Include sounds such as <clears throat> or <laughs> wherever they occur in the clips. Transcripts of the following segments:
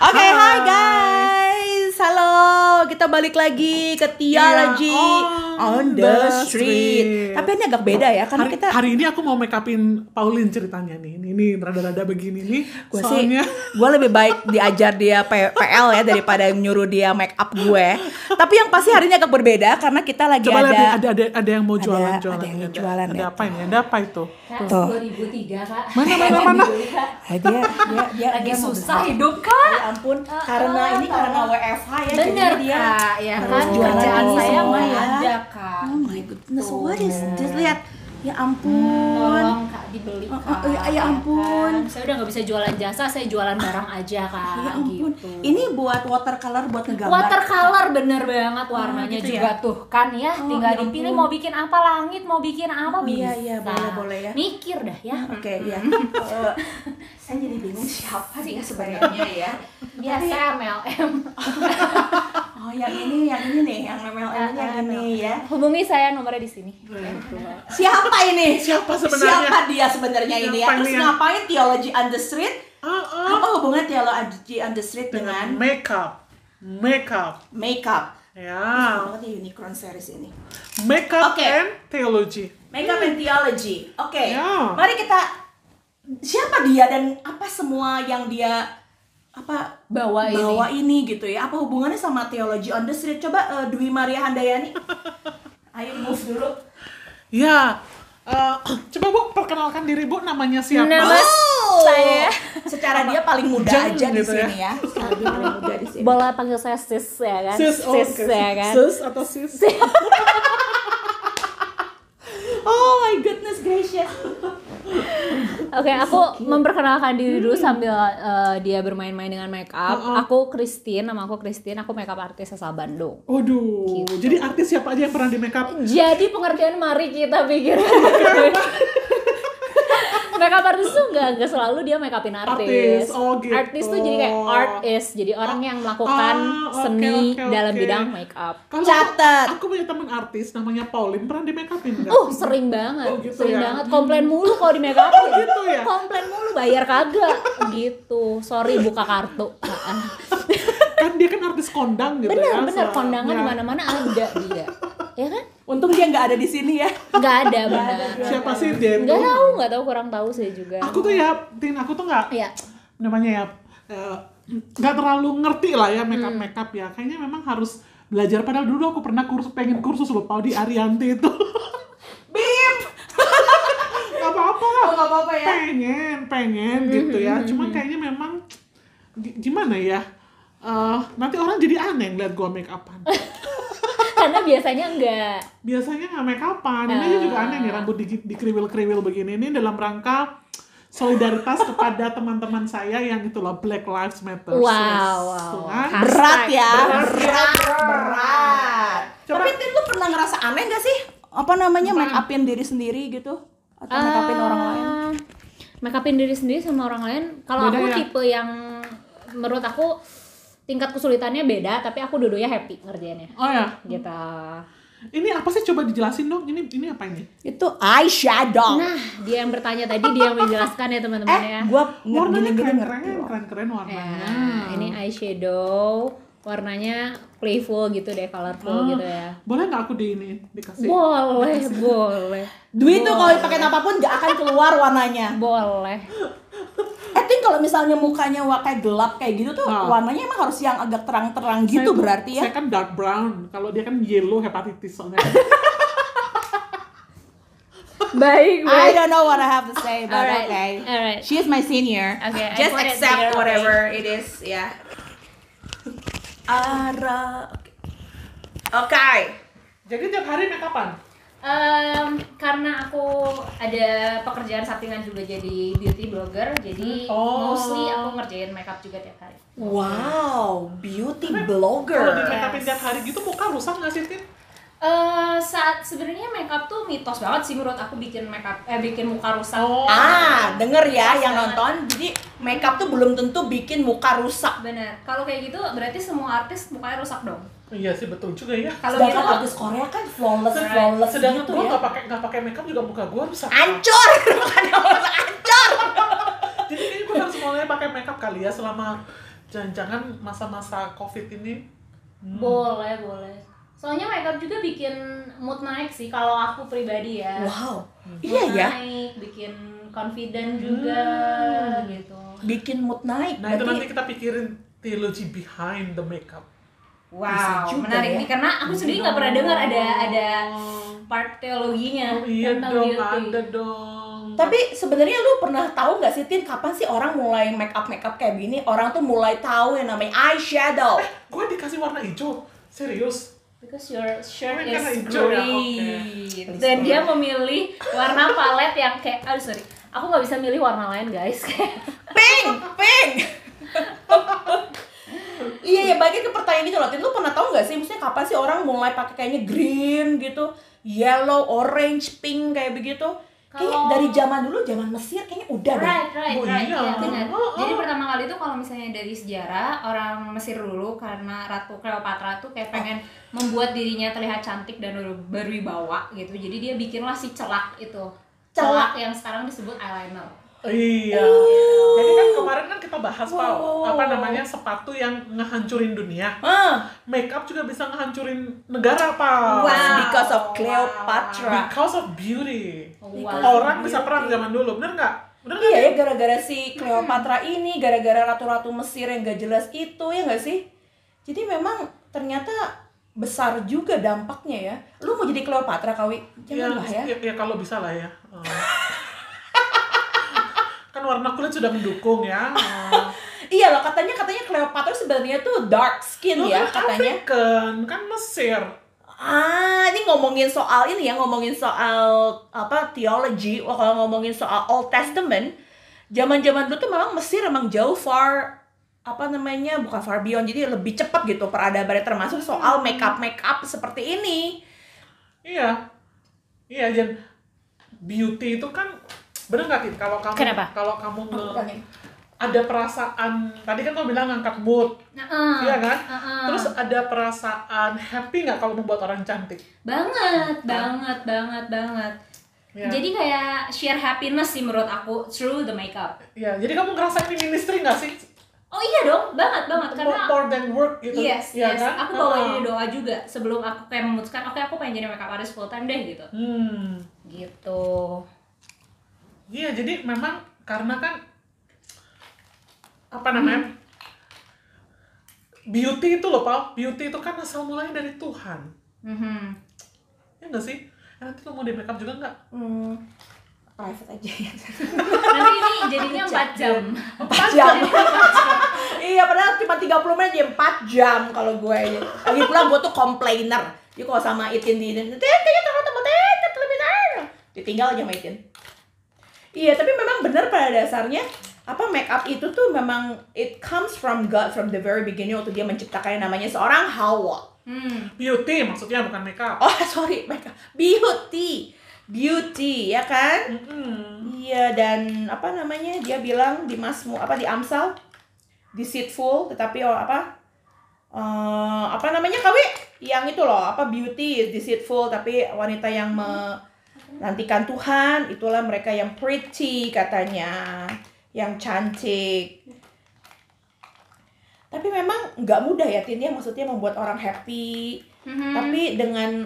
Oke, hai guys. Halo, kita balik lagi ke Theology Iya, on the street. Tapi ini agak beda ya, karena hari, kita hari ini aku mau make upin Pauline ceritanya nih. Ini, ini rada-rada begini nih. gue sih soalnya gue lebih baik diajar dia P- PL ya daripada nyuruh dia make up gue. Tapi yang pasti hari ini agak berbeda karena kita lagi coba lihat ada ada ada ada yang mau ada- jualan ada jualan. yang Ini jualan ada ya. apa ini? Ada apa itu? Kak, Tuh. 2003 kak Mana mana mana? Ah, dia dia dia Lagi dia susah hidup kak Ya ampun, karena ini karena WFH ya, jadi Bener dia kak, ya harus kan jualan kerjaan ini saya semua mah ya. ada kak Oh my goodness, what is this? Lihat, ya ampun. Tolong kak dibeli Oh, kak oh, ya- ya ampun. kan. Saya udah nggak bisa jualan jasa, saya jualan barang aja kak Ya ampun. gitu. Ini buat watercolor buat ngegambar. Watercolor bener banget warnanya gitu juga ya? tuh kan ya Oh, tinggal ya dipilih ampun. mau bikin apa langit mau bikin apa Oh, iya, bisa iya, boleh, boleh ya. mikir dah ya Oke, ya. Eh, <laughs> saya jadi bingung siapa sih ya sebenarnya ya. biasa MLM Oh, <laughs> yang ini, yang ini nih, yang MLM yang ini ya. hubungi saya nomornya di sini Siapa ini? Siapa sebenarnya? Siapa dia sebenarnya ini ya? Siapa Terus ngapain theology on the street? Ah, ah. Apa hubungannya theology on the street Dengan dengan makeup. Makeup. makeup? Ya. Banget nih unicorn series ini. Makeup Oke. and theology. Makeup and theology. Oke. Ya. Mari kita siapa dia dan apa semua yang dia apa Bawa ini. bawa ini gitu ya. Apa hubungannya sama theology on the street? Coba eh, Dwi Maria Handayani. <laughs> Ayo move dulu. Ya. eh, <clears throat> coba Bu perkenalkan diri Bu namanya siapa? Nama saya Secara dia paling muda Bujang aja di gitu ya. sini ya. Paling muda di sini. boleh panggil saya sis ya kan Sis, oh, sis oke. ya kan Sis atau sis? <laughs> Oh my goodness gracious. <laughs> Oke, aku memperkenalkan diri dulu sambil uh, dia bermain-main dengan make up. Aku Christine, nama aku Christine. Aku makeup artis asal Bandung. Waduh, Gitu. jadi artis siapa aja yang pernah di makeup? Jadi pengertian mari kita pikir. Makeup artis tuh nggak nggak selalu dia make upin artis. Artis, oh gitu. Artis tuh jadi kayak artist, jadi orang yang melakukan Ah, oke, seni oke, dalam oke. bidang make up. Kalau Catat. Aku punya teman artis namanya Pauline pernah di make upin nggak? Uh, sering banget, Oh, gitu sering ya. banget. Komplain mulu kalau di make up. gitu ya? Komplain mulu, bayar kagak. Gitu. Sorry buka kartu. kan dia kan artis kondang gitu bener ya. bener so- kondangan ya. di mana mana ada dia ya kan Untung dia nggak ada di sini ya. nggak ada benar Siapa sih dia? nggak tahu nggak tahu kurang tahu saya juga Aku tuh ya, Tin, aku tuh nggak Iya. namanya ya eh, nggak terlalu ngerti lah ya Hmm. makeup makeup ya. Kayaknya memang harus belajar. Padahal dulu aku pernah kursus pengen kursus loh Pau di Arianti itu. <laughs> Bim. Gak apa-apa. Oh, nggak apa-apa ya. pengen pengen gitu ya cuman kayaknya memang gi- gimana ya Eh, nanti orang jadi aneh ngeliat gua make upan biasanya enggak biasanya nggak make upan ini aja juga aneh nih rambut di, di kriwil kriwil begini ini dalam rangka solidaritas <laughs> kepada teman-teman saya yang itulah Black Lives Matter wow wow kan? Berat ya. Berat. Berat. Berat. Coba- Tapi Tin lu pernah ngerasa aneh gak sih? Apa namanya make upin diri sendiri gitu? Atau make upin orang lain? Eh, make upin diri sendiri sama orang lain kalau aku ya? tipe yang menurut aku tingkat kesulitannya beda tapi aku dua-duanya happy ngerjainnya. Oh ya? Gitu. Ini apa sih? Coba dijelasin dong. Ini ini apa ini? Itu eyeshadow. nah dia yang bertanya tadi dia yang menjelaskan ya teman-teman eh, ya. Gua warnanya keren ngerti. keren keren keren warnanya. Ya, ini eyeshadow, warnanya playful gitu deh, colorful Ah, gitu ya. boleh nggak aku di ini dikasih? Boleh, boleh, Dwi tuh kalau dipakai apa pun gak akan keluar warnanya. boleh. Eh, Tin kalau misalnya mukanya kayak gelap kayak gitu tuh Ah. warnanya emang harus yang agak terang-terang Saya gitu tuh- berarti ya. Saya kan dark brown. Kalau dia kan yellow hepatitis soalnya. <laughs> Baik, I don't know what I have to say, but Alright, okay. alright. She is my senior. Okay, I Just put it accept there, whatever it is, ya. Ara. Oke. Jadi tiap hari make upan? Em, karena aku ada pekerjaan sampingan juga jadi beauty blogger, jadi Oh. mostly aku ngerjain makeup juga tiap hari. Wow, beauty Kalau di blogger. make upin tiap hari gitu muka rusak nggak sih, Tin? Eh, saat sebenarnya makeup tuh mitos banget sih menurut aku bikin makeup eh bikin muka rusak. Oh. Ah, denger ya yang nonton. Jadi makeup tuh belum tentu bikin muka rusak. Bener. Kalau kayak gitu berarti semua artis mukanya rusak dong. Iya sih betul juga ya. Kalau Sedangkan gitu artis Korea kan flawless, Right. flawless Sedangkan gitu gua ya. nggak pakai nggak pakai makeup juga muka gua rusak. Ancur, <laughs> bukan ancur. <laughs> Jadi kayaknya gua harus mulai pakai makeup kali ya selama jangan-jangan masa-masa covid ini Boleh, boleh. Soalnya makeup juga bikin mood naik sih kalau aku pribadi ya. Wow. Mood Iya ya. Naik, bikin confident juga gitu. Bikin mood naik. nah itu Berarti- nanti kita pikirin theology behind the makeup Wow, juga menarik ya. nih karena aku sendiri nggak pernah dengar ada ada part teologinya oh, iya tentang dong beauty. ada dong Tapi sebenarnya lu pernah tahu nggak sih Tin kapan sih orang mulai make up make up kayak gini? Orang tuh mulai tahu yang namanya eyeshadow. gue dikasih warna hijau serius Because your shirt Oh, is ya, green. Dan dia memilih warna palet yang kayak, aduh sorry, aku nggak bisa milih warna lain guys. <laughs> Pink, pink. <laughs> iya ya bagi ke pertanyaan gitu loh. Tin lu pernah tahu nggak sih maksudnya kapan sih orang mulai pakai kayaknya green gitu, yellow, orange, pink kayak begitu? Kayaknya Kalau- dari zaman dulu, zaman Mesir kayaknya udah deh. right, right, Oh, right. iya. Iya, benar. Oh, oh. Jadi pertama kali itu kalau misalnya dari sejarah orang Mesir dulu karena Ratu Cleopatra tuh kayak pengen membuat dirinya terlihat cantik dan ber- berwibawa gitu. Jadi dia bikinlah si celak itu. Celak. Celak yang sekarang disebut eyeliner. Iya Oh. jadi kan kemarin kan kita bahas Wow. apa namanya sepatu yang ngehancurin dunia Ah, makeup juga bisa ngehancurin negara Pau Wow. because of Cleopatra. because of beauty Wow. orang bisa perang zaman dulu bener nggak bener nggak Iya ya gara-gara si Cleopatra ini, gara-gara ratu-ratu Mesir yang gak jelas itu ya nggak sih? Jadi memang ternyata besar juga dampaknya ya. Lu mau jadi Cleopatra Kawi? Janganlah ya. ya, ya kalau bisa lah ya Eh. <laughs> kan warna kulit sudah mendukung ya. <laughs> Iya loh katanya katanya Cleopatra sebenarnya tuh dark skin Lu ya kan katanya. African, kan Mesir Ah, ini ngomongin soal ini ya, ngomongin soal apa theology. Wah, kalau ngomongin soal Old Testament, zaman-zaman dulu tuh memang Mesir emang jauh far apa namanya bukan far beyond jadi lebih cepat gitu peradabannya termasuk soal makeup makeup seperti ini Iya. Iya, Jen. Beauty itu kan bener nggak Kit? Kalau kamu Kenapa? kalau kamu nge- ada perasaan tadi kan kamu bilang ngangkat mood, Nah, eh, iya kan? eh, Terus ada perasaan happy nggak kalau membuat orang cantik? banget, banget, banget, banget. Iya. Jadi kayak share happiness sih menurut aku through the makeup. Iya, jadi kamu ngerasain ini ministry nggak sih? Oh iya dong, banget banget More, karena more than work gitu. yes, Iya yes. kan? Aku bawa Ah. ini doa juga sebelum aku kayak memutuskan, oke aku pengen jadi makeup artist full time deh gitu. Hmm. Gitu. Iya, jadi memang karena kan apa namanya? Beauty itu loh, Pak. Beauty itu kan asal mulanya dari Tuhan. Mhm. Ya nggak sih? Eh, Nanti lo mau di makeup juga nggak? hmm, private aja ya Nanti ini jadinya 4 jam. 4 jam iya padahal cuma 30 menit jadi 4 jam kalau gue lagi pula gue tuh complainer jadi kalau sama Itin di Itin Itin kayaknya terlalu tebal Itin lebih tahu ditinggal aja sama Itin iya tapi memang benar pada dasarnya apa make up itu tuh memang it comes from God from the very beginning waktu dia menciptakan yang namanya seorang Hawa Hmm. Beauty maksudnya bukan makeup. oh <laughs> sorry make up beauty beauty ya kan Mm-mm. Iya dan apa namanya dia bilang di Masmu apa di Amsal deceitful tetapi oh, apa eh, apa namanya kawi yang itu loh apa beauty is deceitful tapi wanita yang menantikan Tuhan itulah mereka yang pretty katanya yang cantik. Tapi memang nggak mudah ya Tin ya maksudnya membuat orang happy. Mhm. tapi dengan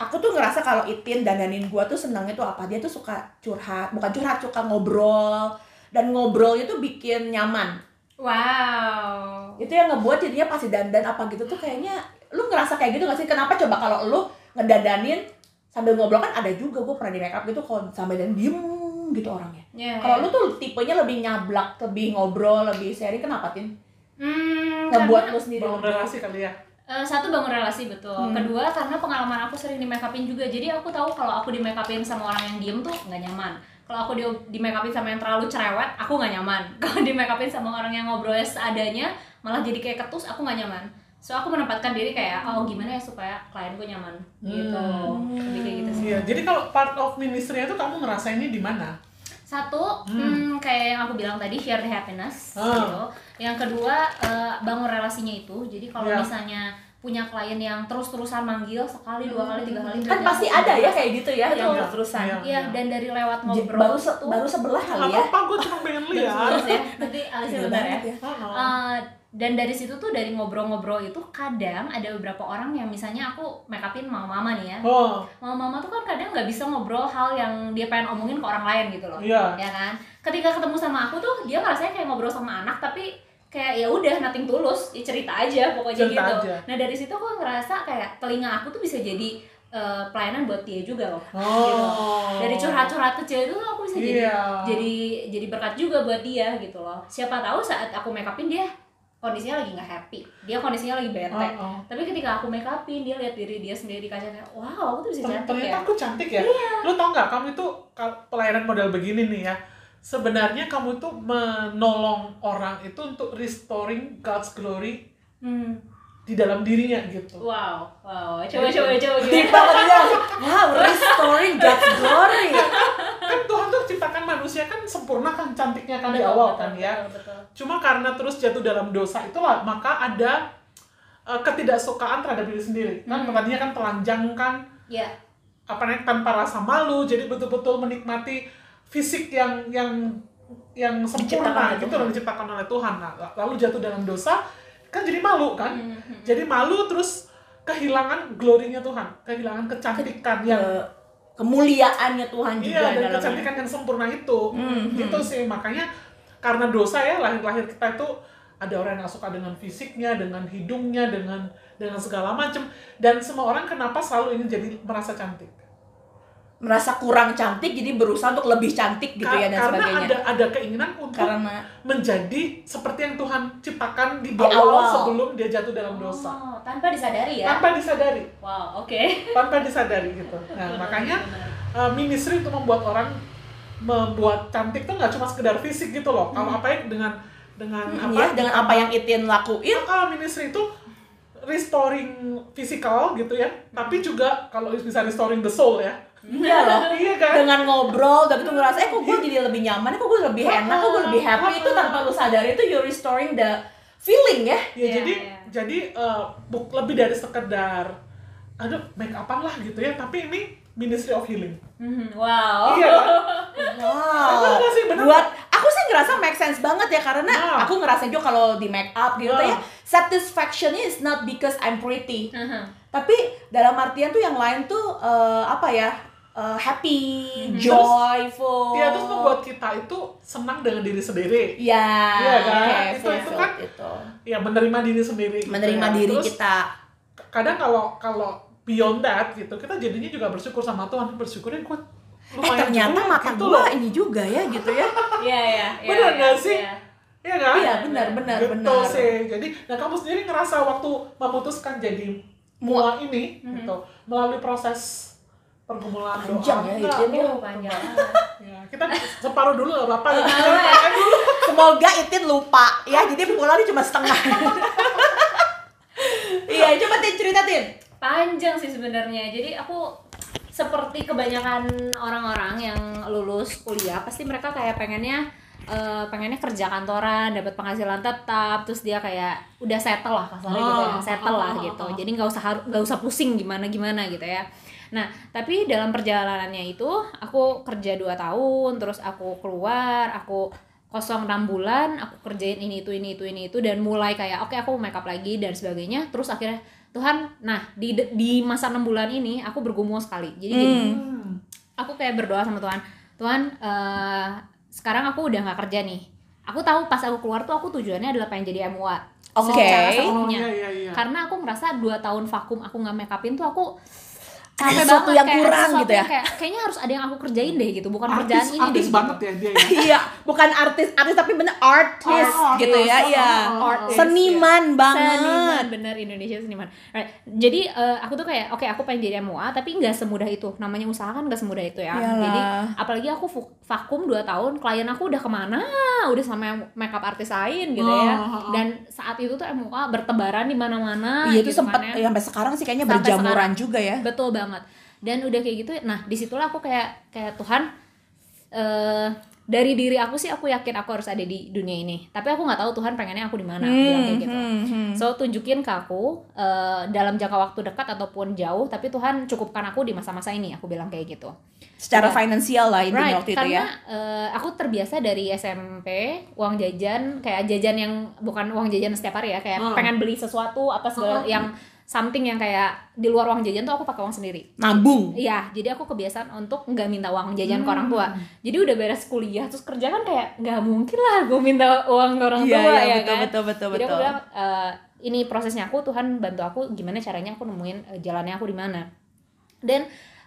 aku tuh ngerasa kalau Itin dandanin gua tuh senangnya tuh apa? Dia tuh suka curhat bukan curhat suka ngobrol. Dan ngobrolnya tuh bikin nyaman. Wow. itu yang ngebuat jadinya pasti dandan apa gitu tuh kayaknya lu ngerasa kayak gitu gak sih? Kenapa coba kalau lu ngedandanin sambil ngobrol kan ada juga gue pernah di make up gitu kalau sambil dan diem gitu orangnya Ya, kalau ya. lu tuh tipenya lebih nyablak lebih ngobrol lebih sharing kenapa tin Hmm, ngebuat karena- lu sendiri Bangun relasi kali ya. Eh, satu bangun relasi betul. Hmm. Kedua karena pengalaman aku sering di make upin juga. Jadi aku tahu kalau aku di make upin sama orang yang diem tuh nggak nyaman. Kalau aku di, di make upin sama yang terlalu cerewet, aku nggak nyaman. <laughs> Kalau di make upin sama orang yang ngobrolnya seadanya, malah jadi kayak ketus, aku nggak nyaman. So aku menempatkan diri kayak, oh gimana ya supaya klienku nyaman, gitu. Lebih kayak gitu sih. Iya, jadi kalau part of ministry itu kamu ngerasainnya di mana? Satu, hmm, kayak yang aku bilang tadi share the happiness Ah. gitu. Yang kedua eh, bangun relasinya itu. Jadi kalau Ya. misalnya punya klien yang terus-terusan manggil sekali, dua kali, tiga kali, kan pasti ada ya kayak gitu ya Betul. yang terus-terusan Iya. Iya, dan dari lewat ngobrol baru se- baru sebelah kali ya apa-apa, gue cuma pengen lihat. ya. Nanti Gila bentar ya. ya Eh, dan dari situ tuh dari ngobrol-ngobrol itu kadang ada beberapa orang yang misalnya aku make upin mama-mama nih ya Oh, mama-mama tuh kan kadang nggak bisa ngobrol hal yang dia pengen omongin ke orang lain gitu loh iya. ya kan ketika ketemu sama aku tuh dia ngerasanya kayak ngobrol sama anak tapi kayak ya udah nothing tulus ya cerita aja pokoknya Cerita gitu aja. nah dari situ aku ngerasa kayak telinga aku tuh bisa jadi eh, pelayanan buat dia juga loh Oh. gitu. dari curhat-curhat kecil itu aku bisa jadi Iya. jadi jadi berkat juga buat dia gitu loh siapa tahu saat aku make upin dia kondisinya lagi nggak happy dia kondisinya lagi bete Oh, oh. tapi ketika aku make upin dia lihat diri dia sendiri di kaca kayak wow aku tuh bisa cantik ternyata ya aku cantik ya. Lu tau nggak kamu itu pelayanan model begini nih ya. Sebenarnya kamu itu menolong orang itu untuk restoring God's glory hmm. Di dalam dirinya gitu. wow wow coba coba coba Deep gimana banget dia. Wow, restoring God's glory. Kan Tuhan tuh ciptakan manusia kan sempurna kan cantiknya kan di awal betul, kan ya. betul, betul. Cuma karena terus jatuh dalam dosa itulah maka ada uh, ketidaksukaan terhadap diri sendiri. Kan Hmm. tadinya kan telanjang kan ya apa namanya tanpa rasa malu jadi betul-betul menikmati fisik yang yang yang sempurna gitu yang diciptakan oleh Tuhan nah, lalu jatuh dalam dosa kan jadi malu kan Hmm, hmm. jadi malu terus kehilangan glorinya Tuhan kehilangan kecantikan yang Ke- kemuliaannya Tuhan juga iya dan dalamnya. kecantikan yang sempurna itu Mhm. gitu sih makanya karena dosa ya lahir-lahir kita itu ada orang yang suka dengan fisiknya dengan hidungnya dengan dengan segala macam dan semua orang kenapa selalu ingin jadi merasa cantik merasa kurang cantik jadi berusaha untuk lebih cantik gitu Ka- ya dan karena sebagainya. ada ada keinginan untuk Karena menjadi seperti yang Tuhan ciptakan di, Di awal, awal. sebelum dia jatuh dalam dosa. Oh, tanpa disadari ya? Tanpa disadari. Wow oke. <laughs> Tanpa disadari gitu. Nah makanya uh, ministry untuk membuat orang membuat cantik tuh nggak cuma sekedar fisik gitu loh. Kalau apa yang dengan dengan Hmm, apa ya, dengan apa yang Itin lakuin. Ah, ministry itu restoring physical gitu ya. Tapi juga kalau bisa restoring the soul ya. Iya loh. Iya kan? Dengan ngobrol dan itu ngerasa eh kok gue jadi lebih nyaman? Kok gue lebih enak? Kok gue lebih happy? Itu tanpa lu sadari itu you restoring the feeling ya. Ya Iya, jadi iya. jadi uh, buk- lebih dari sekedar aduh make upan lah gitu ya. Tapi ini ministry of healing. Mhm, wow. Iya kan? Wow. Bener sih? Bener buat aku sih ngerasa make sense banget ya karena Nah. aku ngerasa juga kalau di make up gitu Nah. ya satisfactionnya is not because I'm pretty Mhm. tapi dalam artian tuh yang lain tuh eh, apa ya eh, happy Mhm. joyful ya terus membuat kita itu senang dengan diri sendiri ya Iya kan? oke, Itu- itu kan itu. ya menerima diri sendiri gitu menerima ya. diri Terus, kita kadang kalau kalau beyond that gitu kita jadinya juga bersyukur sama Tuhan bersyukurnya gue eh ternyata mata gitu gua loh ini juga ya gitu ya iya iya iya, Bener iya, nggak sih? iya. Iya kan? iya benar benar gitu benar sih jadi nah kamu sendiri ngerasa waktu memutuskan jadi mua ini Mhm. gitu melalui proses pergumulan Panjang doa ya, ya. enggak. Oh, panjang ya, kita separuh dulu nggak apa-apa. Kita dulu. semoga Itin lupa ya jadi pulangnya cuma setengah <laughs> iya coba Tin cerita Tin panjang sih sebenarnya jadi aku seperti kebanyakan orang-orang yang lulus kuliah pasti mereka kayak pengennya eh, pengennya kerja kantoran dapat penghasilan tetap terus dia kayak udah settle lah kasarnya gitu ya Oh, settle lah oh, oh, gitu. Oh. jadi nggak usah nggak usah pusing gimana gimana gitu ya. Nah tapi dalam perjalanannya itu aku kerja 2 tahun terus aku keluar aku kosong enam bulan aku kerjain ini itu ini itu ini itu dan mulai kayak oke aku make up lagi dan sebagainya terus akhirnya Tuhan nah di di masa enam bulan ini aku bergumul sekali jadi gini Hmm. aku kayak berdoa sama Tuhan Tuhan eh, sekarang aku udah nggak kerja nih aku tahu pas aku keluar tuh aku tujuannya adalah pengen jadi MUA Oke. secara Oh sepenuhnya iya iya iya. karena aku ngerasa dua tahun vakum aku nggak make upin tuh aku Ada sesuatu yang kayak kurang gitu ya? kayak, kayaknya harus ada yang aku kerjain deh gitu bukan kerjaan artis ini deh artis gitu. banget ya dia ya <laughs> iya bukan artis artis tapi bener artis Oh, gitu ya artis. iya Oh, artis, seniman banget Seniman bener Indonesia seniman. Right. Jadi eh, aku tuh kayak oke aku pengen jadi MUA tapi nggak semudah itu. Namanya usaha kan nggak semudah itu ya. Iyalah. Jadi apalagi aku vakum 2 tahun, klien aku udah ke mana? Udah sama makeup artis lain gitu ya. Oh, oh, oh. Dan saat itu tuh MUA bertebaran di mana-mana. iya itu gitu sempet kan ya, sampai sekarang sih kayaknya berjamuran sekarang. juga ya Betul banget. Dan udah kayak gitu, nah di situlah aku kayak kayak Tuhan, eh dari diri aku sih aku yakin aku harus ada di dunia ini tapi aku nggak tahu Tuhan pengennya aku di mana Hmm, bilang kayak gitu hmm, hmm. so tunjukin ke aku eh, dalam jangka waktu dekat ataupun jauh tapi Tuhan cukupkan aku di masa-masa ini aku bilang kayak gitu Secara Ya. finansial lah intinya Right, waktu itu karena ya. eh, aku terbiasa dari SMP uang jajan kayak jajan yang bukan uang jajan setiap hari ya kayak Hmm. pengen beli sesuatu apa segala Hmm. yang something yang kayak di luar uang jajan tuh aku pakai uang sendiri. Nabung. Iya, jadi aku kebiasaan untuk nggak minta uang jajan ke orang Hmm. tua. Jadi udah beres kuliah terus kerja kan kayak nggak mungkin lah gue minta uang ke orang Iya, tua iya, ya betul, kan. betul, betul, Jadi aku betul. bilang eh, ini prosesnya aku Tuhan bantu aku gimana caranya aku nemuin eh, jalannya aku di mana. Dan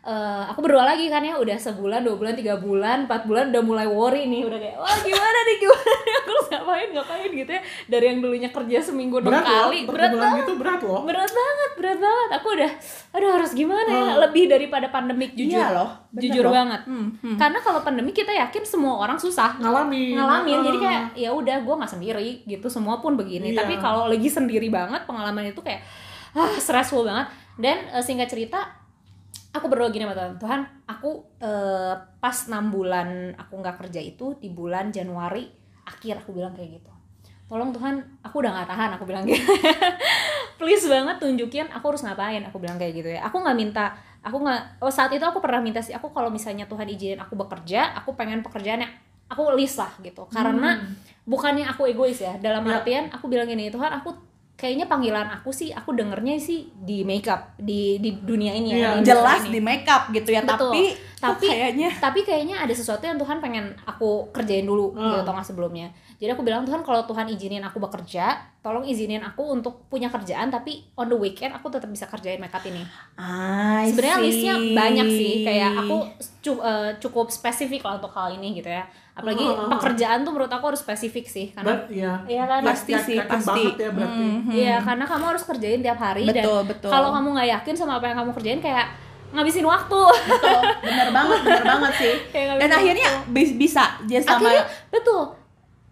eh, aku berdoa lagi kan ya udah sebulan, dua bulan, tiga bulan, empat bulan udah mulai worry nih udah kayak wah gimana nih gimana nih? <laughs> Aku harus ngapain ngapain? Gitu ya. Dari yang dulunya kerja seminggu enam berat loh kali berat banget. gitu berat loh. Berat banget berat banget. Aku udah aduh harus gimana ya? Hmm. lebih daripada pandemik jujur. Iya loh, jujur loh. banget. Hmm, hmm. karena kalau pandemik kita yakin semua orang susah. Ngalamin. Ngalamin. Jadi Ah. kayak ya udah gue nggak sendiri gitu. Semua pun begini. Iya. tapi kalau lagi sendiri banget pengalaman itu kayak ah stressful banget. Dan eh, singkat cerita aku berdoa gini sama Tuhan. Tuhan aku eh, pas 6 bulan aku nggak kerja itu di bulan Januari akhir aku bilang kayak gitu. Tolong Tuhan aku udah nggak tahan aku bilang gitu. <laughs> Please banget tunjukin aku harus ngapain aku bilang kayak gitu ya. Aku nggak minta aku nggak oh saat itu aku pernah minta sih aku kalau misalnya Tuhan izinin aku bekerja aku pengen pekerjaannya aku list lah gitu. Karena bukannya aku egois ya dalam Ya. artian aku bilang gini Tuhan aku kayaknya panggilan aku sih aku dengernya sih di makeup di di dunia ini ya Iya. di Jelas ini. di makeup gitu ya, Betul. tapi tapi kayaknya tapi kayaknya ada sesuatu yang Tuhan pengen aku kerjain dulu Hmm. gitu tau nggak sebelumnya jadi aku bilang Tuhan kalau Tuhan izinin aku bekerja tolong izinin aku untuk punya kerjaan tapi on the weekend aku tetap bisa kerjain makeup ini sebenarnya listnya banyak sih kayak aku cu- eh, cukup spesifik lah untuk hal ini gitu ya apalagi Hmm. pekerjaan tuh menurut aku harus spesifik sih karena Berat, iya Iya kan Pasti Yakin sih, pasti. banget ya berarti Mhm. Iya, karena kamu harus kerjain tiap hari dan Betul, betul. kalau kamu nggak yakin sama apa yang kamu kerjain kayak ngabisin waktu. betul bener banget bener banget sih <laughs> Kayak ngabisin dan akhirnya bis- bisa dia sama Akhirnya betul.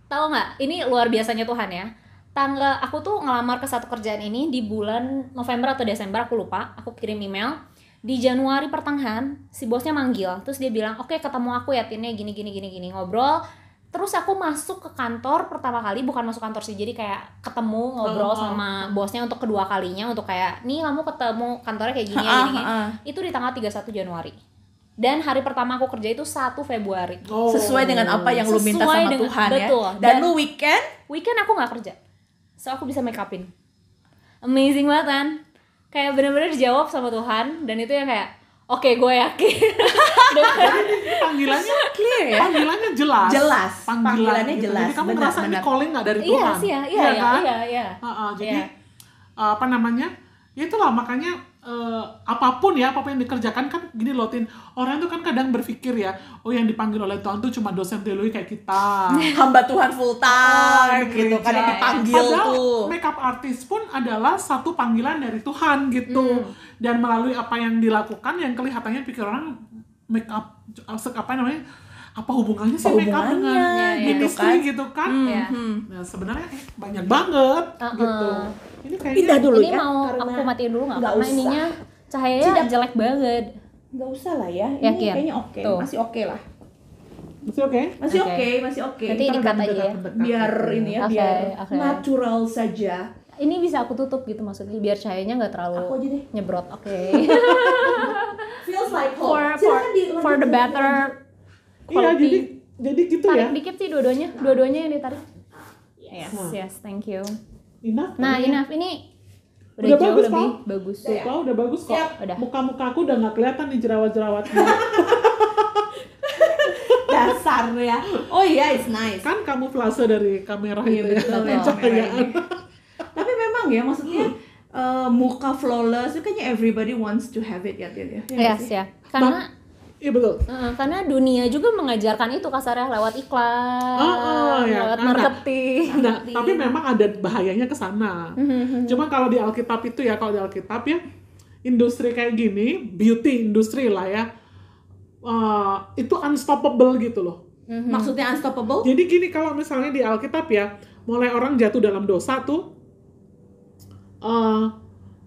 Tahu nggak? Ini luar biasanya Tuhan ya. Tangga aku tuh ngelamar ke satu kerjaan ini di bulan November atau Desember aku lupa. Aku kirim email di Januari pertengahan si bosnya manggil. Terus dia bilang oke ketemu aku ya Tinnya gini gini gini gini. Ngobrol. Terus aku masuk ke kantor pertama kali bukan masuk kantor sih jadi kayak ketemu ngobrol Oh, oh, sama bosnya untuk kedua kalinya untuk kayak nih kamu ketemu kantornya kayak gini ya gini, gini. ha-ah. itu di tanggal 31 Januari. Dan hari pertama aku kerja itu 1 Februari. Oh. sesuai dengan apa yang lu minta Sesuai sama dengan- Tuhan betul. ya dan, Dan- lu weekend? weekend aku nggak kerja. So aku bisa make upin. Amazing banget kan kayak bener-bener dijawab sama Tuhan dan itu yang kayak oke gue yakin Ini panggilannya clear ya panggilannya jelas Jelas. Panggilan Panggilannya gitu. jelas. jadi kamu Benar, ngerasa ini benar. calling nggak dari iya Tuhan sih ya iya iya kan? iya iya Ha-ha, jadi Iya. uh, apa namanya ya itulah makanya uh, apa pun ya apa pun yang dikerjakan kan gini loh Tin. Orang itu kan kadang berpikir ya oh yang dipanggil oleh Tuhan tuh cuma dosen teologi kayak kita. <laughs> Hamba Tuhan full time di gitu. kan yang dipanggil Padahal tuh. makeup artist pun adalah satu panggilan dari Tuhan gitu. Hmm. dan melalui apa yang dilakukan yang kelihatannya pikir orang makeup apa namanya apa hubungannya sih makeup dengan hubungannya, gitu ministry kan? gitu kan. Mhm. nah sebenarnya eh, banyak banget Uh-uh. gitu ini kayaknya pindah dulu ini ya mau karena aku matiin dulu nggak karena usah. ininya cahayanya Tidak. jelek banget nggak usah lah ya ini Yakin? kayaknya oke Tuh. masih oke lah masih oke masih Oke. masih oke Nanti Ntar dikat udah aja ya. biar ini ya Oke, biar oke. natural saja ini bisa aku tutup gitu maksudnya biar cahayanya nggak terlalu aku aja deh nyebrot oke <laughs> feels like for home for di- for the lanjut, better iya quality. jadi jadi gitu tarik ya dikit sih dua-duanya dua-duanya yang ditarik yes Nah. yes thank you enough nah ya. enough ini udah, Udah jauh bagus, lebih Pak. bagus Tuh, Pak, udah bagus kok Siap. Udah. muka-muka aku udah nggak kelihatan nih jerawat-jerawatnya <laughs> dasar ya oh iya it's nice kan kamuflase dari kamera Iya itu ya betul <laughs> ya ini. Tapi memang ya maksudnya eh, muka flawless itu kayaknya everybody wants to have it ya Tin ya. Iya yes ya karena iya betul eh, karena dunia juga mengajarkan itu kasarnya lewat iklan Oh, oh, ya. lewat Nah, marketing Nah, tapi memang ada bahayanya ke sana. Cuma kalau di Alkitab itu ya, kalau di Alkitab ya, industri kayak gini, beauty industri lah ya, eh, itu unstoppable gitu loh. Maksudnya unstoppable? Jadi gini kalau misalnya di Alkitab ya, mulai orang jatuh dalam dosa tuh, eh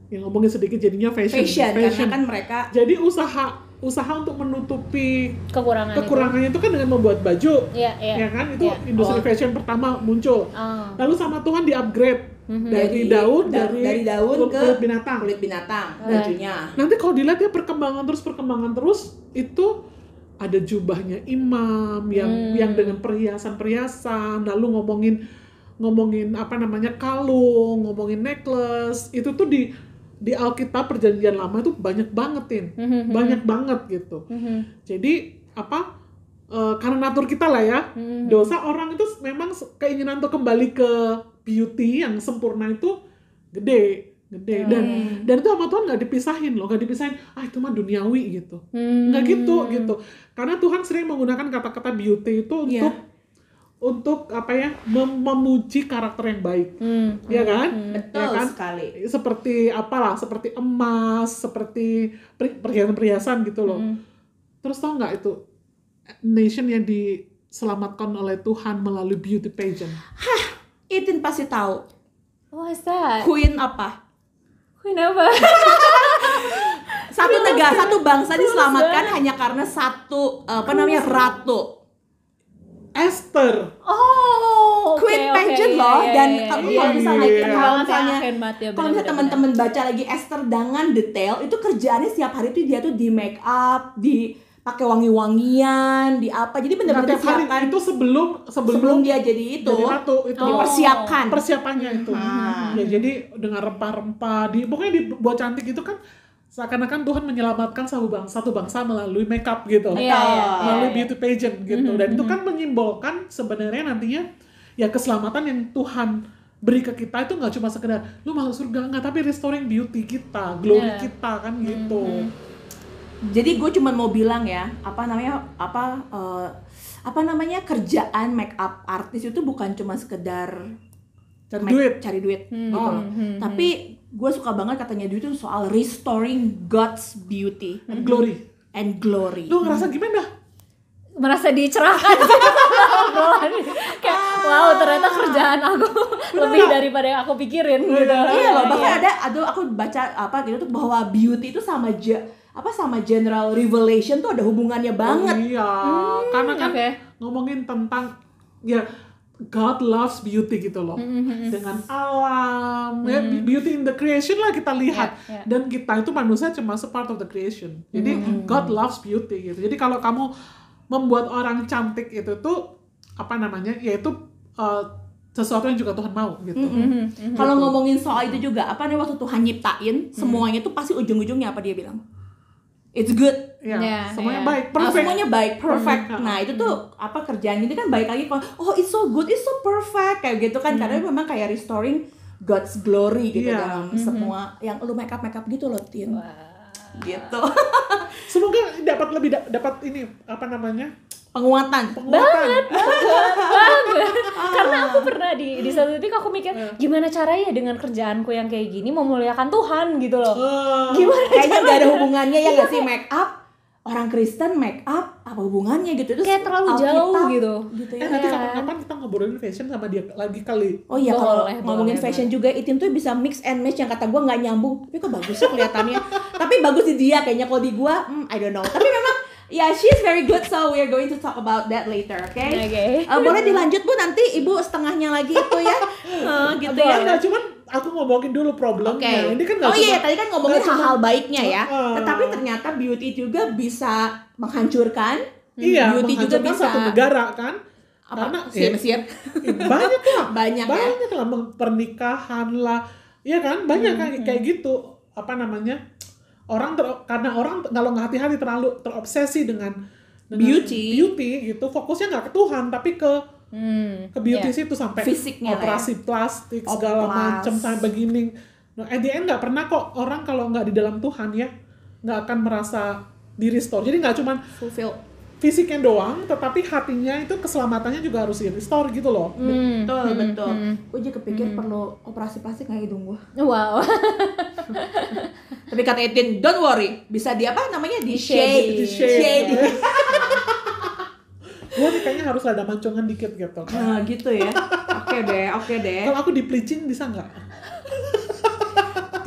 yang ngomongin sedikit jadinya fashion. Fashion, karena kan mereka Jadi usaha usaha untuk menutupi Kekurangan itu. kekurangannya itu kan dengan membuat baju Iya, iya. ya kan itu Iya. industri Oh. fashion pertama muncul Oh. lalu sama Tuhan di upgrade Mhm. dari daun da- dari, dari daun kulit- ke kulit binatang kulit binatang bajunya nanti kalau dilihat ya perkembangan terus perkembangan terus itu ada jubahnya imam yang Hmm. yang dengan perhiasan-perhiasan lalu ngomongin ngomongin apa namanya kalung ngomongin necklace itu tuh di di Alkitab perjanjian lama itu banyak banget tin Mhm. banyak banget gitu Mhm. jadi apa eh, karena natur kita lah ya Mhm. dosa orang itu memang keinginan untuk kembali ke beauty yang sempurna itu gede gede dan Hmm. dan itu sama Tuhan nggak dipisahin loh nggak dipisahin ah itu mah duniawi gitu Hmm. nggak gitu gitu karena Tuhan sering menggunakan kata-kata beauty itu Iya. untuk untuk apa ya mem- memuji karakter yang baik. Hmm. ya kan? Betul ya kan? sekali. Seperti apalah seperti emas seperti per- perhiasan-perhiasan gitu loh. Hmm. terus tau nggak itu nation yang diselamatkan oleh Tuhan melalui beauty pageant? Itin pasti tahu. What's that? Queen apa? Kenapa? <laughs> satu negara satu bangsa diselamatkan hanya karena satu apa namanya ratu Esther Oh, oke, Queen oke, pageant iya, loh iya, dan iya, kamu iya. kalau misalnya Iya. kalau ya, misalnya ya, kalau misalnya teman-teman baca lagi Esther dengan detail itu kerjaannya setiap hari itu dia tuh di make up di pakai wangi-wangian di apa jadi Nah, benar-benar disiapkan itu sebelum sebelum, sebelum dia jadi itu jadi ratu itu Oh. dipersiapkan persiapannya itu Hmm. ya jadi dengan rempah-rempah di pokoknya dibuat cantik itu kan seakan-akan Tuhan menyelamatkan satu bangsa satu bangsa melalui makeup gitu Iya, iya, melalui iya, beauty pageant gitu Mhm, dan itu mhm. kan menyimbolkan sebenarnya nantinya ya keselamatan yang Tuhan beri ke kita itu nggak cuma sekedar lu masuk surga nggak tapi restoring beauty kita glory Iya. kita kan gitu Mhm. jadi gue cuma mau bilang ya apa namanya apa eh, apa namanya kerjaan make up artis itu bukan cuma sekedar cari make- duit. cari duit Hmm, gitu loh. hmm, hmm, tapi gue suka banget katanya duit itu soal restoring God's beauty and glory. and glory. Lu ngerasa gimana? Merasa dicerahkan. <laughs> Kayak wow ternyata kerjaan aku lebih daripada yang aku pikirin gitu. Iya loh, bahkan ada aduh aku baca apa gitu tuh bahwa beauty itu sama ja, apa sama general revelation tuh ada hubungannya banget. Oh, iya, karena kan oke. ngomongin tentang ya God loves beauty gitu loh. Dengan alam, ya, beauty in the creation lah kita lihat. Ya, ya. Dan kita itu manusia cuma part of the creation. Jadi God loves beauty gitu. Jadi kalau kamu membuat orang cantik itu tuh apa namanya? Yaitu uh, sesuatu yang juga Tuhan mau gitu. Mhm, Kalau ngomongin soal itu juga, apa nih waktu Tuhan nyiptain semuanya tuh pasti ujung-ujungnya apa dia bilang? It's good. Ya, Ya, semuanya ya. baik, Nah, perfect. semuanya baik, perfect. Nah, itu tuh apa kerjaan ini kan baik lagi kalau oh it's so good, it's so perfect kayak gitu kan karena memang kayak restoring God's glory gitu Iya. dalam semua yang lu make up make up gitu loh, Tin. Gitu. <laughs> Semoga dapat lebih da- dapat ini apa namanya? Penguatan. penguatan. banget karena <laughs> aku pernah di di satu titik aku mikir gimana caranya dengan kerjaanku yang kayak gini memuliakan Tuhan? gitu loh. Eh, gimana kayaknya gak ada hubungannya ya nggak sih? Make up? Orang Kristen make up? Apa hubungannya gitu? Itu kayak terlalu jauh gitu. gitu Eh ya. nanti Iya. kapan-kapan kita ngobrolin fashion sama dia lagi kali. oh iya kalau Boleh, ngomongin boleh, fashion juga Itin tuh bisa mix and match yang kata gue nggak nyambung. Tapi kok bagus sih kelihatannya? Tapi bagus di dia kayaknya. Kalau di gue hmm, I don't know. Tapi memang ya she's very good so we are going to talk about that later oke Oke. Eh, boleh dilanjut bu nanti ibu setengahnya lagi itu ya <laughs> Eh, gitu ya Ya enggak cuman aku ngomongin dulu problemnya. Oke. Ini kan nggak oh iya, tadi kan ngomongin nggak hal-hal baiknya ya. Heeh. Tetapi ternyata beauty juga bisa menghancurkan. Iya, beauty juga menghancurkan bisa. satu negara kan. Apa? Karena Siap, ya, siap. eh, banyak lah. <laughs> Banyak ya. banyak lah meng- pernikahan lah. Iya kan? Banyak Hmm, kayak kayak gitu. Apa namanya? Orang ter, karena orang kalau nggak hati-hati terlalu terobsesi dengan, dengan Beauty. beauty gitu fokusnya nggak ke Tuhan tapi ke hmm. ke beauty Iya. situ sampai Fisiknya ya. operasi plastik Oplas. segala macam sampai begini. Nah, at the end nggak pernah kok orang kalau nggak di dalam Tuhan ya nggak akan merasa di restore. Jadi nggak cuma Fulfill. Fisiknya doang, tetapi hatinya itu keselamatannya juga harus di restore gitu loh. Hmm. Betul, betul. hmm. Gue juga kepikir perlu operasi plastik nggak hidung gue. wow <laughs> Tapi kata Etin, don't worry, bisa di apa namanya di Di shade. shade, Di shade. shade. <laughs> Gue kayaknya harus ada mancongan dikit gitu. Nah, gitu ya. Oke deh, oke deh. Kalau aku di bleaching bisa nggak?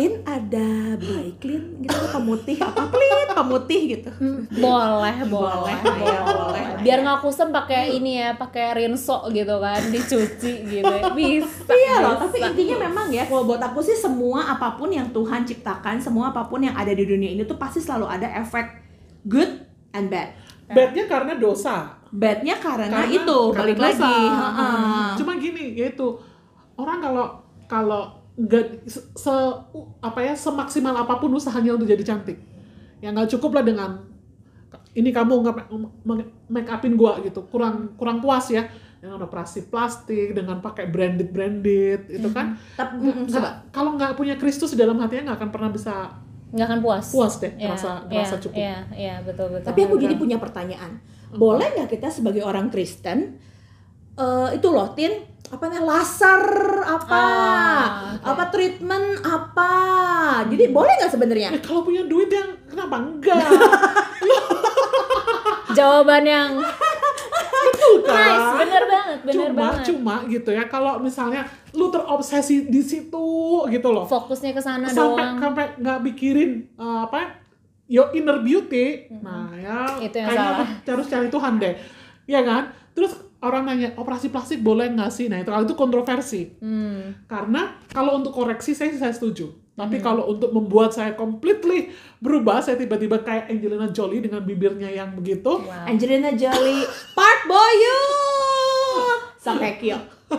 Tin ada Braiklin gitu pemutih apa Plin pemutih gitu. Hmm, boleh, boleh, Boleh, ya, boleh. Biar nggak kusem pakai ini ya, pakai rinso gitu kan, dicuci gitu. <laughs> Bisa. Iya loh, bisa. tapi intinya memang ya kalau buat aku sih semua apa pun yang Tuhan ciptakan, semua apa pun yang ada di dunia ini tuh pasti selalu ada efek good and bad. Badnya karena dosa. Badnya karena, Karena- itu karena balik dosa. lagi. heeh. Cuma gini, yaitu orang kalau kalau nggak se, se- apa ya semaksimal apa pun usahanya untuk jadi cantik, ya nggak cukup lah dengan ini kamu nggak make upin gua gitu, kurang kurang puas ya dengan operasi plastik, dengan pakai branded branded itu kan. Tapi mm, nggak- coba. kalau nggak punya Kristus di dalam hatinya nggak akan pernah bisa nggak akan puas. puas deh, Iya, ngerasa iya, cukup. Iya, iya, betul betul. Tapi aku jadi punya pertanyaan. Boleh nggak kita sebagai orang Kristen eh, itu loh, Tin, apa namanya laser apa, Ah, oke. apa treatment apa. Jadi boleh nggak sebenarnya? Eh, kalau punya duit yang kenapa enggak? <laughs> jawaban yang Kan? nice, bener banget, bener cuma banget. cuma gitu ya kalau misalnya lu terobsesi di situ gitu loh Fokusnya ke sana doang. sampai nggak mikirin eh, apa your inner beauty nah ya Itu yang kayaknya salah. harus cari Tuhan deh ya kan terus orang nanya operasi plastik boleh nggak sih nah itu kalau itu kontroversi Hmm. karena kalau untuk koreksi saya saya setuju tapi Hmm. kalau untuk membuat saya completely berubah saya tiba-tiba kayak Angelina Jolie dengan bibirnya yang begitu Wow. Angelina Jolie, Park Boyu, Sang Hye Kyo. <laughs>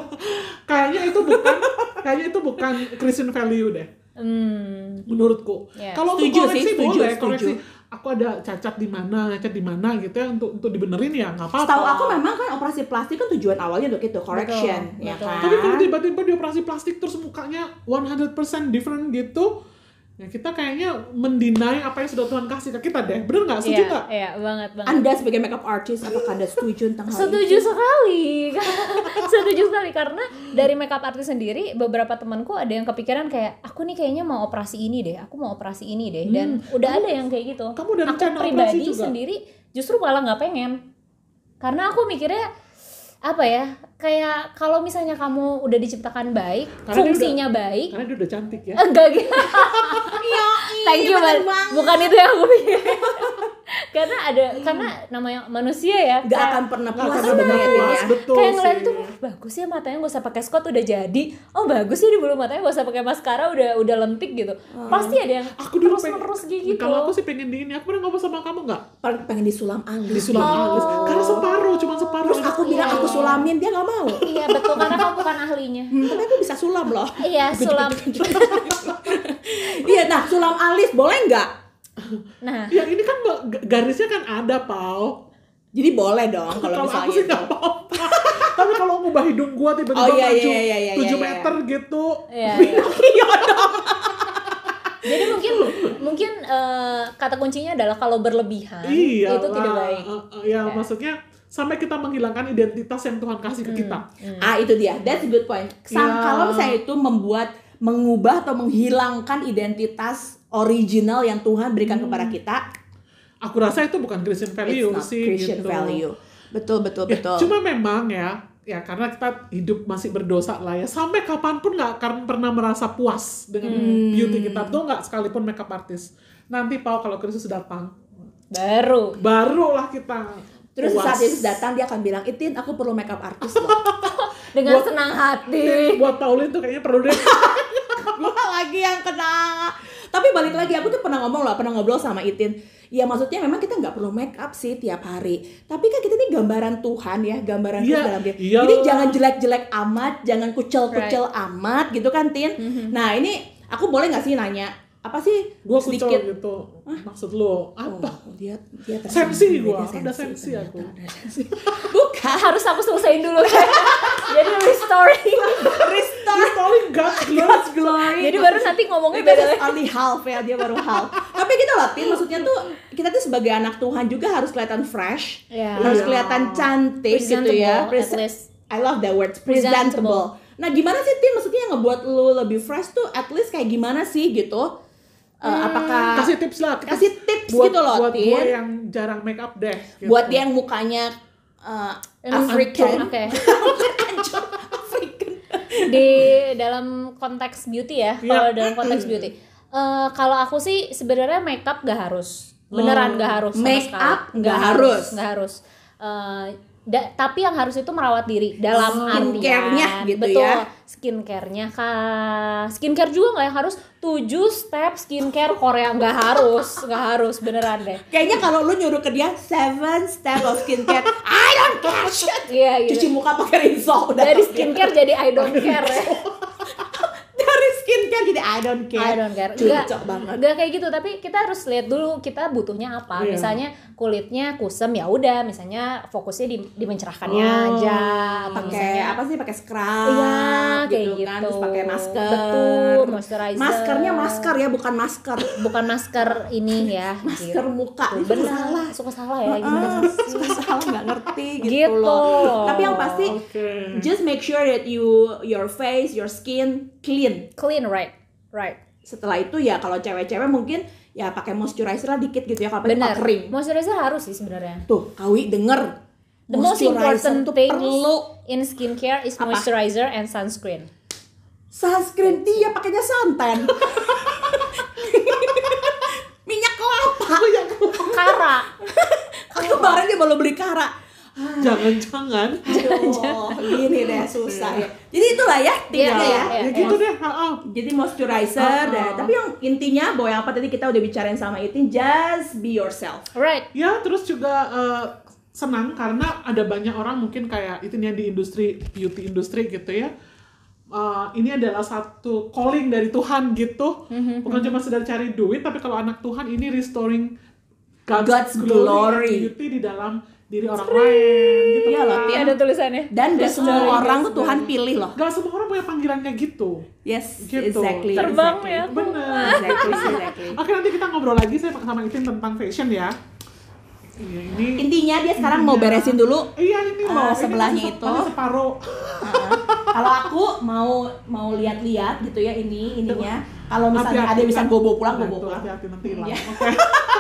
kayaknya itu bukan kayaknya itu bukan Christian value deh Hmm. menurutku. Ya. Kalau untuk Setuju koreksi sih, setuju, boleh, setuju. koreksi. Aku ada cacat di mana, cacat di mana gitu ya untuk untuk dibenerin ya nggak apa-apa. Setahu aku memang kan operasi plastik kan tujuan awalnya untuk itu correction, Betul, ya betul. kan? Tapi kalau tiba-tiba dioperasi plastik terus mukanya 100% different gitu, ya kita kayaknya mendinai apa yang sudah Tuhan kasih ke kita deh. Bener nggak? Setuju Iya, nggak? iya, banget banget. Anda sebagai makeup artist apakah Anda setuju tentang hal Setuju itu? sekali. <laughs> Setuju sekali karena dari makeup artist sendiri beberapa temanku ada yang kepikiran kayak aku nih kayaknya mau operasi ini deh, aku mau operasi ini deh dan udah ada yang kayak gitu. kamu udah aku rencana operasi pribadi juga? sendiri justru malah nggak pengen. Karena aku mikirnya apa ya? Kayak kalau misalnya kamu udah diciptakan baik, Karena dia fungsinya baik, Karena dia udah cantik ya. enggak gitu. <laughs> Iya, Thank you, banget. Bukan itu yang aku pikir. <laughs> karena ada karena namanya manusia ya. Gak kayak- akan pernah Nggak puas akan pernah sebenarnya puas, ya. betul kayak ngeliat tuh "Wah, bagus ya matanya gak usah pakai Scott udah jadi oh bagus ya di bulu matanya gak usah pakai maskara udah udah lentik gitu pasti ada yang Aku dulu terus pengen, menerus gitu kalau aku sih pengen di ini, aku pernah ngomong sama kamu nggak? Paling pengen disulam alis. Di sulam Oh. alis. Karena separuh, cuma separuh. Terus aku bilang Iya, aku sulamin, dia nggak mau. iya betul karena kamu bukan ahlinya Hmm, tapi aku bisa sulam loh. iya sulam <laughs> Iya, nah sulam alis boleh nggak? nah Ya ini kan garisnya kan ada, Pau. Jadi boleh dong Kalau kalau misalnya aku sih nggak apa-apa. <laughs> Tapi kalau ngubah hidung gua tiba-tiba Oh, iya, maju iya, iya, iya, 7 iya, meter gitu. iya, <laughs> iya. Iya dong. jadi mungkin mungkin eh, kata kuncinya adalah kalau berlebihan Iya. itu tidak baik ya, maksudnya sampai kita menghilangkan identitas yang Tuhan kasih ke kita. Ah itu dia, that's a good point. Sam, Ya. Kalau misalnya itu membuat mengubah atau menghilangkan identitas original yang Tuhan berikan kepada kita, Aku rasa itu bukan Christian value it's not sih Christian gitu. value. Betul betul Ya, betul. cuma memang ya, ya karena kita hidup masih berdosa lah ya. Sampai kapan pun nggak akan pernah merasa puas dengan Hmm. beauty kita tuh nggak sekalipun makeup artist. Nanti Pau kalau Kristus datang, baru barulah kita Terus puas. saat Yesus datang dia akan bilang, Itin aku perlu makeup artist loh. <laughs> dengan Buat- senang hati Buat Paulin tuh kayaknya perlu deh. <laughs> Gua <laughs> lagi yang kena. Tapi balik lagi aku tuh pernah ngomong loh, pernah ngobrol sama Itin. Ya maksudnya memang kita nggak perlu make up sih tiap hari. Tapi kan kita ini gambaran Tuhan ya, gambaran Tuhan Iya, dalam diri. iyalah. Jadi jangan jelek-jelek amat, jangan kucel-kucel amat gitu kan Tin. Nah ini aku boleh nggak sih nanya apa sih Gua kucel sedikit gitu. Maksud lo apa? Oh, dia dia Sensi gua, dia udah sensi aku. <laughs> Bukan. harus aku selesaiin dulu jadi restoring Restore Paulin God's glory. God's glory. jadi baru nanti ngomongnya beda lagi only half ya dia baru half. <laughs> Tapi gitu loh, Tin. Maksudnya tuh kita tuh sebagai anak Tuhan juga harus kelihatan fresh, Iya. harus Iya. kelihatan cantik gitu ya. Presentable, at least. I love that word, Presentable. presentable. Nah gimana sih Tin? Maksudnya yang ngebuat lu lebih fresh tuh at least kayak gimana sih gitu? Eh, apakah Kasih tips lah. kasih tips buat, gitu loh, buat gue yang jarang make up deh. gitu. buat dia yang mukanya uh, African, oke <laughs> African. di <laughs> dalam konteks beauty ya Iya. kalau dalam konteks beauty Eh, kalau aku sih sebenarnya makeup gak harus beneran gak harus Make up nggak harus. nggak harus Eh, da- tapi yang harus itu merawat diri dalam Skincare-nya gitu betul ya. skincare-nya kah skincare juga nggak yang harus 7 step skincare Korea nggak harus nggak harus beneran deh Kayaknya kalau lu nyuruh ke dia seven step of skincare, I don't care shit. iya Cuci muka pakai rinso udah. dari skincare jadi I don't care ya. <laughs> Dari skincare jadi I don't care. I don't care. Enggak, banget. enggak kayak gitu, tapi kita harus lihat dulu kita butuhnya apa. Iya. Misalnya kulitnya kusem ya udah, misalnya fokusnya di, di mencerahkannya Oh. aja atau pakai misalnya apa sih pakai scrub Iya, kayak gitu, gitu. kan terus pakai masker Betul, moisturizer. maskernya masker ya bukan masker bukan masker ini ya. masker gitu. muka bener. salah Suka salah ya gimana Ah, sih? suka salah nggak ngerti gitu, Gitu. loh tapi yang pasti Oke. just make sure that you your face your skin clean Clean right. Right. setelah itu ya kalau cewek-cewek mungkin ya pakai moisturizer lah dikit gitu ya kalau pakai kering Moisturizer harus sih sebenarnya. tuh kawi denger The most Moisturizer important tuh thing perlu in skincare is Apa? moisturizer and sunscreen. sunscreen dia pakainya santan <laughs> minyak kelapa Kara. kemarin dia baru beli kara <laughs> Jangan-jangan. Aduh, gini deh susah ya. Jadi itulah ya tipsnya Iya, ya. iya. Ya gitu deh. ha-ha. Jadi moisturizer Oh, oh. tapi yang intinya bahwa yang apa tadi kita udah bicarain sama Itin just be yourself. Right. Ya terus juga eh, senang karena ada banyak orang mungkin kayak itu yang di industri beauty industri gitu ya. Eh, ini adalah satu calling dari Tuhan gitu, Mm-hmm, bukan cuma sekedar cari duit, tapi kalau anak Tuhan ini restoring God's, God's glory, glory. beauty di dalam diri orang lain gitu Iya loh, kan. Ada tulisannya. Dan gak semua orang tuh Tuhan pilih loh. Gak semua orang punya panggilan kayak gitu. Yes, Gitu. exactly. Terbang exactly. ya. Bener. Exactly, exactly. Oke nanti kita ngobrol lagi saya sama Itin tentang fashion ya. Iya ini. Intinya dia sekarang mau beresin dulu. Iya ini Ah, loh. ini sebelahnya masih- itu. masih separuh. Heeh. <laughs> Kalau aku mau mau lihat-lihat gitu ya ini ininya. Kalau misalnya Hati-hati, ada bisa kan? bawa pulang, tuh, pulang. Hati-hati nanti hilang. Iya. Oke.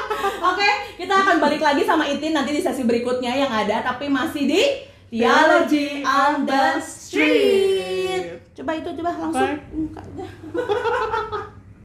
<laughs> Oke, kita akan balik lagi sama Itin nanti di sesi berikutnya yang ada tapi masih di Theology on the Street. Coba itu coba langsung buka. <laughs>